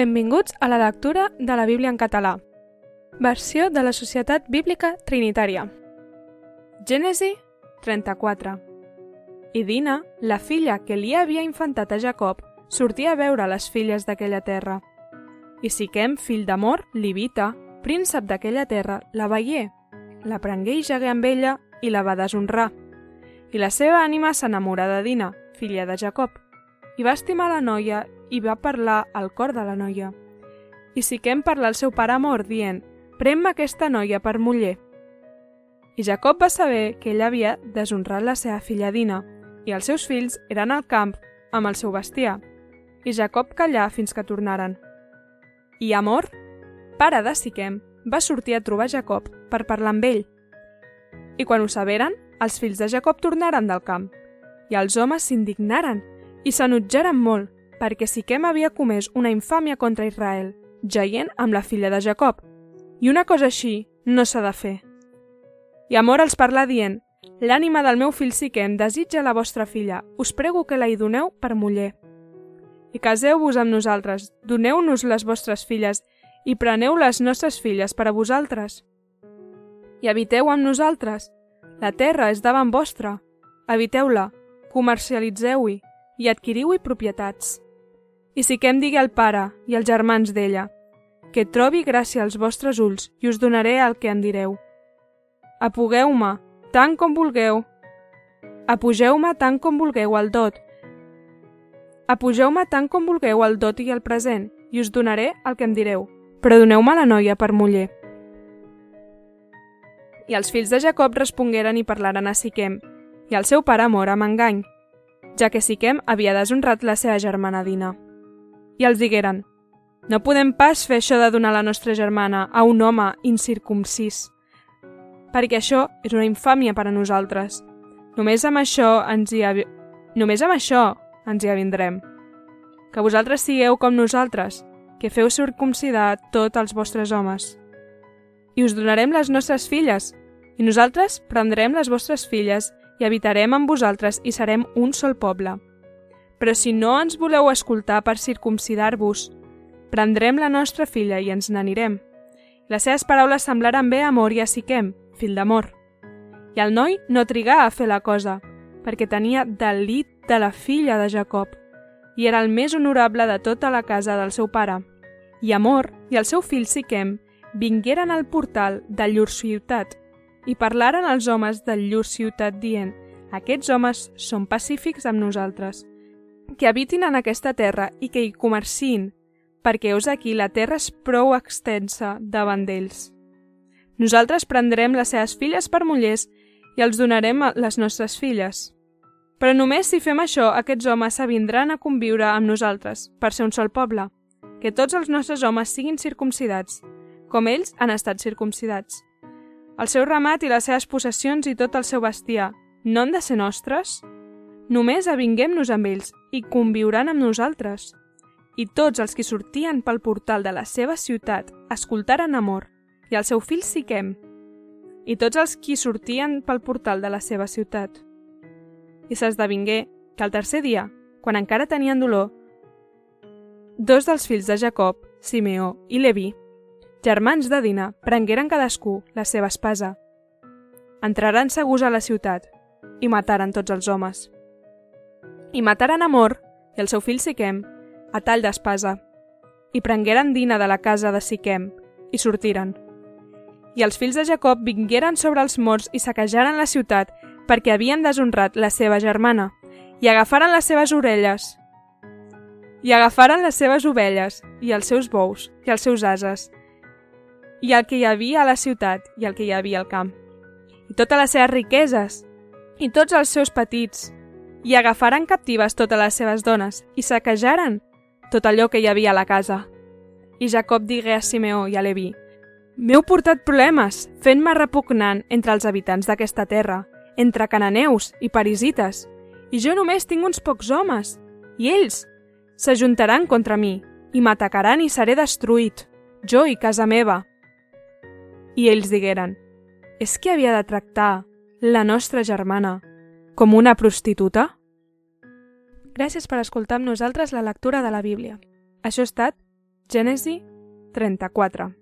Benvinguts a la lectura de la Bíblia en català. Versió de la Societat Bíblica Trinitària. Gènesi 34. I Dina, la filla que li havia infantat a Jacob, sortia a veure les filles d'aquella terra. I Siquem, fill d'Amor, Livita, príncep d'aquella terra, la veié, la prengué i jagué amb ella i la va deshonrar. I la seva ànima s'enamorà de Dina, filla de Jacob, i va estimar la noia i va parlar al cor de la noia. I Siquem parla al seu pare Amor, dient, pren-me aquesta noia per muller. I Jacob va saber que ell havia deshonrat la seva filla Dina, i els seus fills eren al camp amb el seu bestiar, i Jacob callà fins que tornaren. I Amor, pare de Siquem, va sortir a trobar Jacob per parlar amb ell. I quan ho saberen, els fills de Jacob tornaren del camp, i els homes s'indignaren i s'enutjaren molt, perquè Siquem havia comès una infàmia contra Israel, jaient amb la filla de Jacob. I una cosa així no s'ha de fer. I Amor els parla dient, l'ànima del meu fill Siquem desitja la vostra filla, us prego que la hi doneu per muller. I caseu-vos amb nosaltres, doneu-nos les vostres filles i preneu les nostres filles per a vosaltres. I habiteu amb nosaltres. La terra és davant vostra. Habiteu-la, comercialitzeu-hi i adquiriu-hi propietats. I Siquem digui al pare i als germans d'ella, que trobi gràcia als vostres ulls i us donaré el que en direu. Apugueu-me, tant com vulgueu. Apugeu-me tant com vulgueu al dot. Apugeu-me tant com vulgueu al dot i al present, i us donaré el que em direu. Però doneu-me la noia per muller. I els fills de Jacob respongueren i parlaren a Siquem, i el seu pare mor amb engany, ja que Siquem havia deshonrat la seva germana Dina. I els digueren, no podem pas fer això de donar la nostra germana a un home incircumcis, perquè això és una infàmia per a nosaltres. Només amb això ens hi, avi... Només amb això ens hi avindrem. Que vosaltres sigueu com nosaltres, que feu circumcidar tots els vostres homes. I us donarem les nostres filles, i nosaltres prendrem les vostres filles i habitarem amb vosaltres i serem un sol poble. Però si no ens voleu escoltar per circumcidar-vos, prendrem la nostra filla i ens n'anirem. Les seves paraules semblaren bé a Amor i a Siquem, fill d'Amor. I el noi no trigà a fer la cosa, perquè tenia delit de la filla de Jacob, i era el més honorable de tota la casa del seu pare. I Amor i el seu fill Siquem vingueren al portal de llur ciutat i parlaren als homes de llur ciutat dient «Aquests homes són pacífics amb nosaltres, que habitin en aquesta terra i que hi comerciïn, perquè us aquí la terra és prou extensa davant d'ells. Nosaltres prendrem les seves filles per mullers i els donarem les nostres filles. Però només si fem això, aquests homes s'avindran a conviure amb nosaltres, per ser un sol poble. Que tots els nostres homes siguin circumcidats, com ells han estat circumcidats. El seu ramat i les seves possessions i tot el seu bestiar no han de ser nostres? Només avinguem-nos amb ells i conviuran amb nosaltres. I tots els que sortien pel portal de la seva ciutat escoltaren Amor i el seu fill Siquem, i tots els qui sortien pel portal de la seva ciutat. I s'esdevingué que el tercer dia, quan encara tenien dolor, dos dels fills de Jacob, Simeó i Leví, germans de Dina, prengueren cadascú la seva espasa. Entraren segurs a la ciutat i mataren tots els homes. I mataren Amor i el seu fill Siquem a tall d'espasa, i prengueren Dina de la casa de Siquem i sortiren. I els fills de Jacob vingueren sobre els morts i saquejaren la ciutat perquè havien deshonrat la seva germana, i agafaren les seves orelles, i agafaren les seves ovelles, i els seus bous, i els seus ases, i el que hi havia a la ciutat, i el que hi havia al camp, i totes les seves riqueses, i tots els seus petits, i agafaren captives totes les seves dones, i saquejaren tot allò que hi havia a la casa. I Jacob digué a Simeó i a Leví, M'heu portat problemes, fent-me repugnant entre els habitants d'aquesta terra, entre cananeus i parisites, i jo només tinc uns pocs homes, i ells s'ajuntaran contra mi, i m'atacaran i seré destruït, jo i casa meva. I ells digueren, és que havia de tractar la nostra germana com una prostituta? Gràcies per escoltar amb nosaltres la lectura de la Bíblia. Això ha estat Gènesi 34